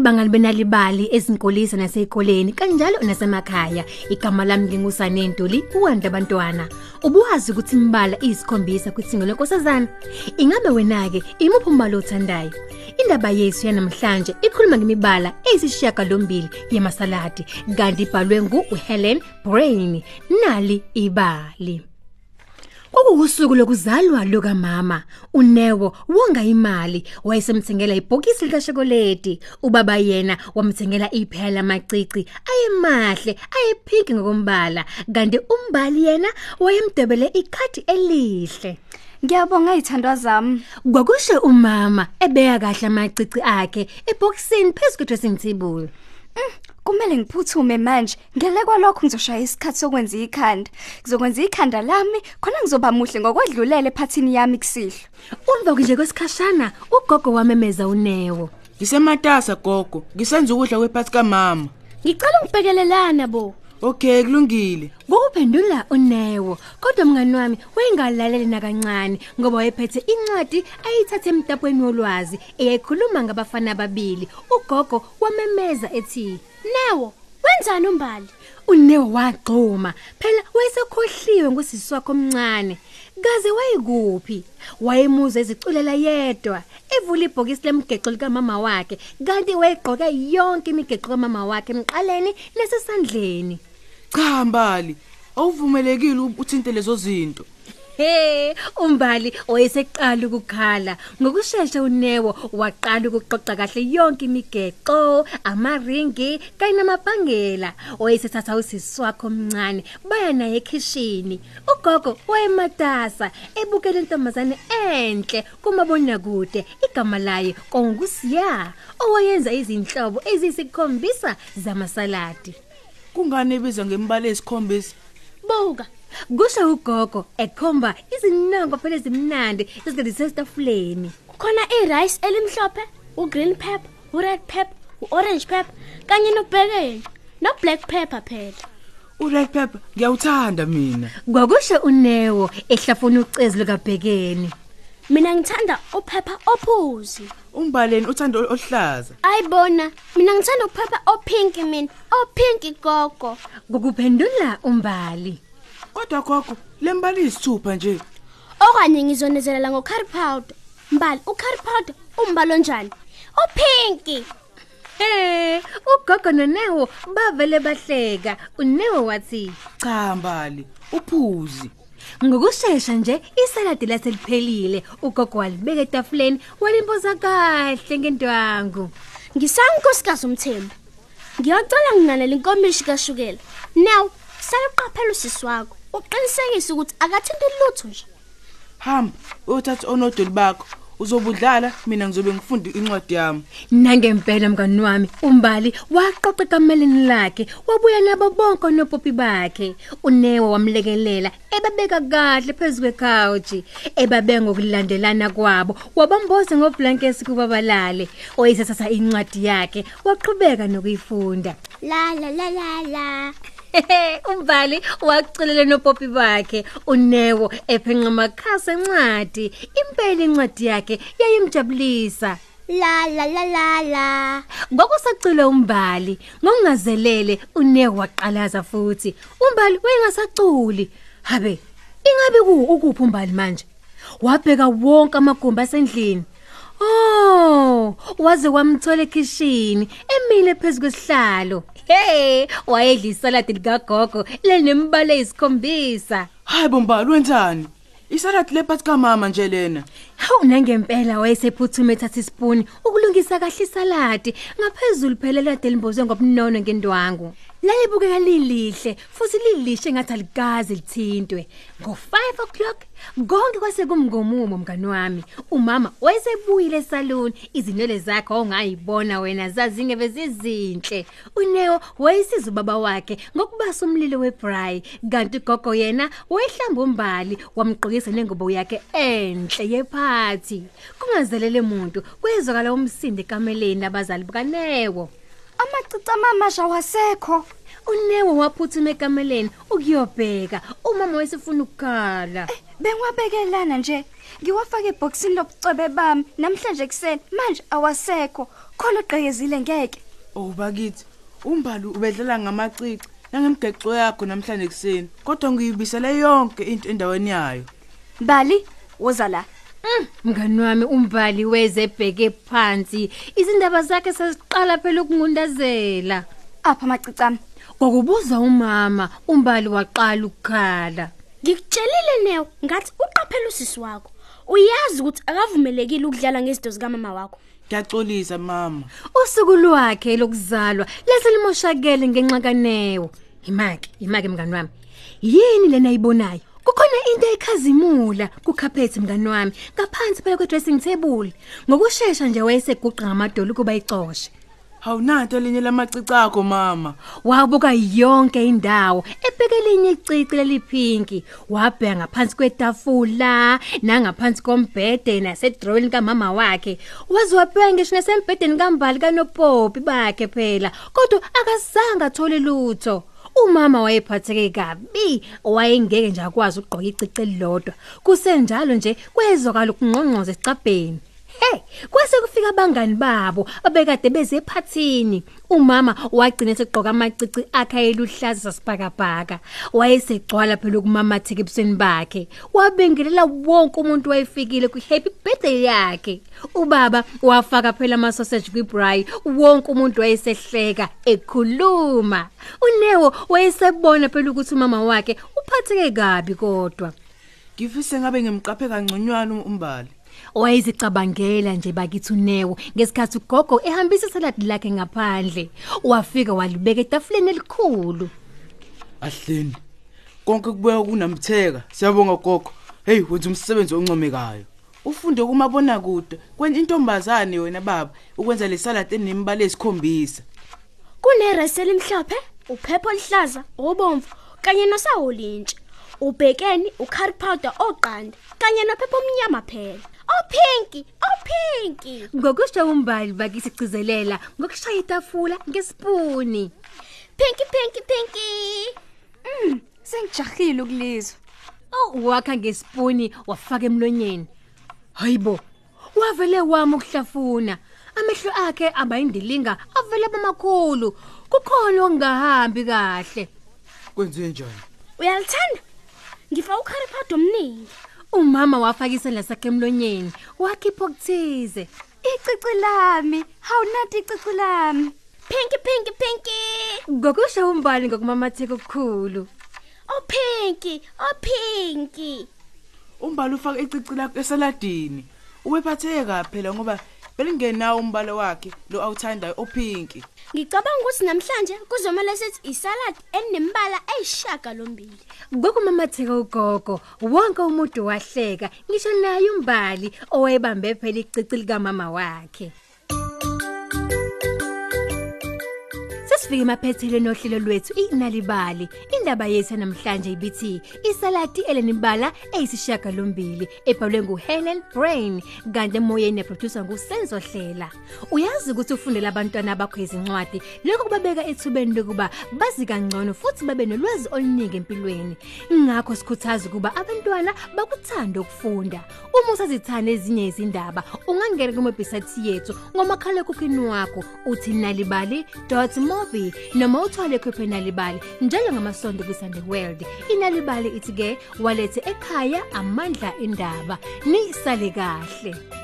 Lonke bangani benalibali ezinkolisa nasezikoleni kanjalo nasemakhaya. Igama lami ngingusane Ntuli, uwanda abantwana. Ubuwazi ukuthi imbala iyisikhombisa kwithingo lenkosazana. Ingabe wena ke imuphi umbala othandayo? Indaba yethu yanamhlanje ikhuluma ngemibala eyisishiyaka lombili yemasaladi kanti ibhalwe nguHelen Brain. Nali ibali. Kwakuwusuku lokuzalwa lukamama. Unewo wonga imali, wayesemthengela ibhokisi lika chocolate. Ubaba yena wamthengela iphela lamacici ayemahle, ayepink ngokombala. Kanti umbali yena wayemdebele ikhadi elihle. Ngiyabonga izithandwa zami. Kwakusho umama ebeka kahle amacici akhe ebhokisini phezu dressing table. Kumele ngiphuthume manje. Ngele kwalokho ngizoshaya isikhathi sokwenza ikhanda. Ngizokwenza ikhanda lami khona ngizoba muhle ngokwedlulele ephathini yami kusihlwa. Umva nje kwesikhashana ugogo wamemeza unewo. Ngisematasa gogo, ngisenza ukudla kwephathi kamama. Ngicela ungibhekelelana bo. Okay, kulungile. Ngokuphendula unewo, kodwa mngani wami wayengalaleli nakancane ngoba wayephethe incwadi ayithathe emtapweni wolwazi eyayikhuluma ngabafana ababili. Ugogo wamemeza ethi, Newo, wenzani umbali? Unewo wagxuma, phela wayesekhohliwe ngosisi wakhe omncane. Kaze wayekuphi? Wayemuza eziculela yedwa, evula ibhokisi lemigexo likamama wakhe, kanti wayegqoke yonke imigexo kamama wakhe emqaleni nasesandleni. Cha Mbali, awuvumelekile uthinte lezo zinto. He, umbali wayeseqala ukukhala. Ngokusheshsha uNewo waqala ukuxoxa kahle yonke imigexo, amaringi kanye namabhangela. Wayesethatha usisi wakhe omncane baya naye ekitchen. Ugogo wayematasa ebukela intombazane enhle kumabona kude. Igama laye kongusiya owayenza izinhlobo ezisikhombisa zamasaladi. Kungani ebiza ngembala esikhombisa? Buka, Kusho ugogo ekhomba izinongo phela ezimnandi esigedise estafuleni. khona irice elimhlophe, ugreen pepper, ured pepper, uorange pepper kanye nobhekeni, no black pepper phela. Ured pepper ngiyawuthanda mina. Kwakusho uNewo ehlafuna ucezu likabhekeni. Mina ngithanda uphepha ophuzi. Umbaleni uthanda ohlaza. Ayibona, mina ngithanda uphepha opink mina, opink gogo. Ngokuphendula umbali. Kodwa gogo, lembala isithupha nje. Okanye ngizonezelela ngo curry powder. Mbali, u curry powder umbalo njani? Opink. Eh, ugogo noNewo bavele bahleka. uNewo wathi, Cha Mbali, uphuzi. Ngokusheshsha nje isaladi laseliphelile. Ugogo walibeka etafuleni walimpoza kahle ngendwangu. Ngisankosikazi umthembu. Ngiyacela nginanele inkomishi kashukela. Now, sale uqaphela usisi wakho. Uqinisekise ukuthi akathinti lutho nje. Hamba, uyothatha onodoli bakho. Uzobudlala mina ngizobe ngifunda incwadi yami. Nangempela mngani wami, umbali waqoqa kameleni lakhe, wabuya nabo bonke nopopi bakhe. uNewo wamlekelela, ebabeka kahle phezulu kwecouch, ebabe ngokulandelana kwabo, wabamboza ngoblankets kubabalale. Oyisathatha incwadi yakhe, waqhubeka nokuyifunda. La la la la la. umbali waculela nopopi bakhe unewo ephenqa amakhasi encwadi. Impela incwadi yakhe yayimjabulisa. La la la la la. Ngokusacila umbali ngokungazelele unewo waqalaza futhi. Umbali wayengasaculi habe ingabe ku ukuphi umbali manje? Wabheka wonke amagumbi asendlini. Oh, waze wamthola ekitchen emile phezulu kwesihlalo. Hey, wayedla isaladi likagogo lenembala eyisikhombisa. Hayi bombali wenzani? Isaladi lephathi kamama nje lena. Hawu nangempela wayesephuthuma ethatha ispoon ukulungisa kahle isaladi ngaphezulu phela lade limbozwe ngobunono ngendwangu. Lalibukeka lilihle futhi lilihle ngathi alikaze lithintwe. Ngo5 o'clock konke kwase kumngomumo mngani wami. Umama wayesebuyile esalon izinwele zakhe ongayibona wena zazingebe zizinhle. Unewo wayesiza ubaba wakhe ngokubasa umlilo webraai kanti ugogo yena wayehlamba umbali wamgqokisa nengubo yakhe enhle yephathi. Kungazelele umuntu kwezwakala umsindo kameleni abazali bukanewo. Amacici amamasha wasekho. unewe waphuthuma ekameleni ukuyobheka umama wayesefuna ukukhala Bengiwabekelana nje. Ngiwafaka eboxini lobucebe bami namhlanje kuseni manje awasekho. Khona gqekezile ngeke. Oh bakithi, umbali ubedlala ngamacici nangemgexo yakho namhlanje kuseni. Kodwa ngiyibisele yonke into endaweni yayo. Bali woza la. Mngani wami umbali weze ebheke phansi izindaba zakhe seziqala phela ukungundazela Apha macicami. kwakubuza umama umbali waqala ukukhala Ngikutshelile newe ngathi uqaphela usisi wakho. Uyazi ukuthi akavumelekile ukudlala ngezinto zikamama wakho. Ngiyaxolisa mama. usuku lwakhe lokuzalwa lese limoshakele ngenxa kanewo imake imake mngani wami yini lena ayibonayo kukhona into eyikhazimula kukhaphethi mngani wami. Ngaphansi phela kwe-dressing table. Ngokusheshsha nje wayeseguqa ngamadolo kuba icoshe Hawunanto elinye lamacici akho mama. wabuka yonke indawo ebheke elinye icici leliphinki wabheka ngaphansi kwetafula nangaphansi kombhede nasedrawini kamama wakhe. Waze wabheka ngisho nasembhedeni kambali kanopopi bakhe phela. Kodwa akazange athole lutho. Umama wayephatheke kabi wayengeke nje akwazi ukugqoka icici elilodwa. Kusenjalo nje kwezwakala ukungqongqoza esicabheni. Hey, kwase kufika abangani babo abekade beze ephathini. Umama wagcina segqoka amacici akhe eluhlaza sasibhakabhaka. Wayesegcwala phela ukumamatheka ebusweni bakhe. Wabengelela wonke umuntu wayefikile ku happy birthday yakhe. Ubaba wafaka phela ama sausage kwibraai. Wonke umuntu wayesehleka ekhuluma. Unewo wayesebona phela ukuthi umama wakhe uphatheke kabi kodwa. Ngifise ngabe ngimqaphe kangconywana umbali. Wayezicabangela nje bakithi unewo ngesikhathi ugogo ehambisa isaladi lakhe ngaphandle wafika walibeka etafuleni elikhulu Ahleni. Konke kubuya kunamtheka. Siyabonga gogo. Hey, wenza umsebenzi oncomekayo. Ufunde kumabona kude. Kwenza intombazane wena baba ukwenza lesalad enembala esikhombisa. Kuneresi elimhlophe, uphepho oluhlaza, obomvu kanye nosawolintshi. Ubhekeni ucurry powder oqanda kanye nophepho omnyama phela. Opinki, opinki. ngokusho umbali bakithi igcizelela ngokushaya itafula ngesipuni Pinky pinky pinky. Mm, sengijahile ukulizwa. oh wakha ngesipuni wafaka emlonyeni hayibo wavele wami ukuhlafuna amehlo akhe abayindilinga avele abamakhulu kukhona ongahambi kahle Kwenze njani? Uyalithanda? Ngifa ucurry powder omningi. Umama wafaka isandla sakhe emlonyeni wakhipha okuthize Icici lami, hawunathi icici lami. Pinky pinky pinky. ngokusho umbali ngokumamatheka okukhulu Opinki, opinki. Umbali ufaka icici lakhe esaladini. Ubephatheka phela ngoba belingenawo umbala wakhe lo awuthandayo opinki. Ngicabanga ukuthi namhlanje kuzomela sithi isalad enembala eyishaka lombili. Ngokumamatheka ugogo wonke umuntu wahleka ngisho naye umbali owayebambe phela icici lika mama wakhe Sesifike emaphethelweni ohlelo lwethu inalibali indaba yethu namhlanje ibithi isalati elenibala eyisishaka lombili ebhalwe nguHelen Brain kanti emoyeni eproducer nguSenzo Hlela. Uyazi ukuthi ufundela abantwana bakho izincwadi lokho kubabeka ethubeni lokuba bazi kangcono futhi babe nolwazi oluningi empilweni. Ngakho sikhuthaza ukuba abantwana bakuthanda ukufunda. Uma usazithanda ezinye izindaba ungangena kumwebsite yethu ngomakhala ekhukhwini wakho uthi nalibali.mobi noma uthole ikhophi nalibali njalo ngamasonto kwiSunday World. Inalibali ithi ke walethe ekhaya amandla endaba. Nisale kahle.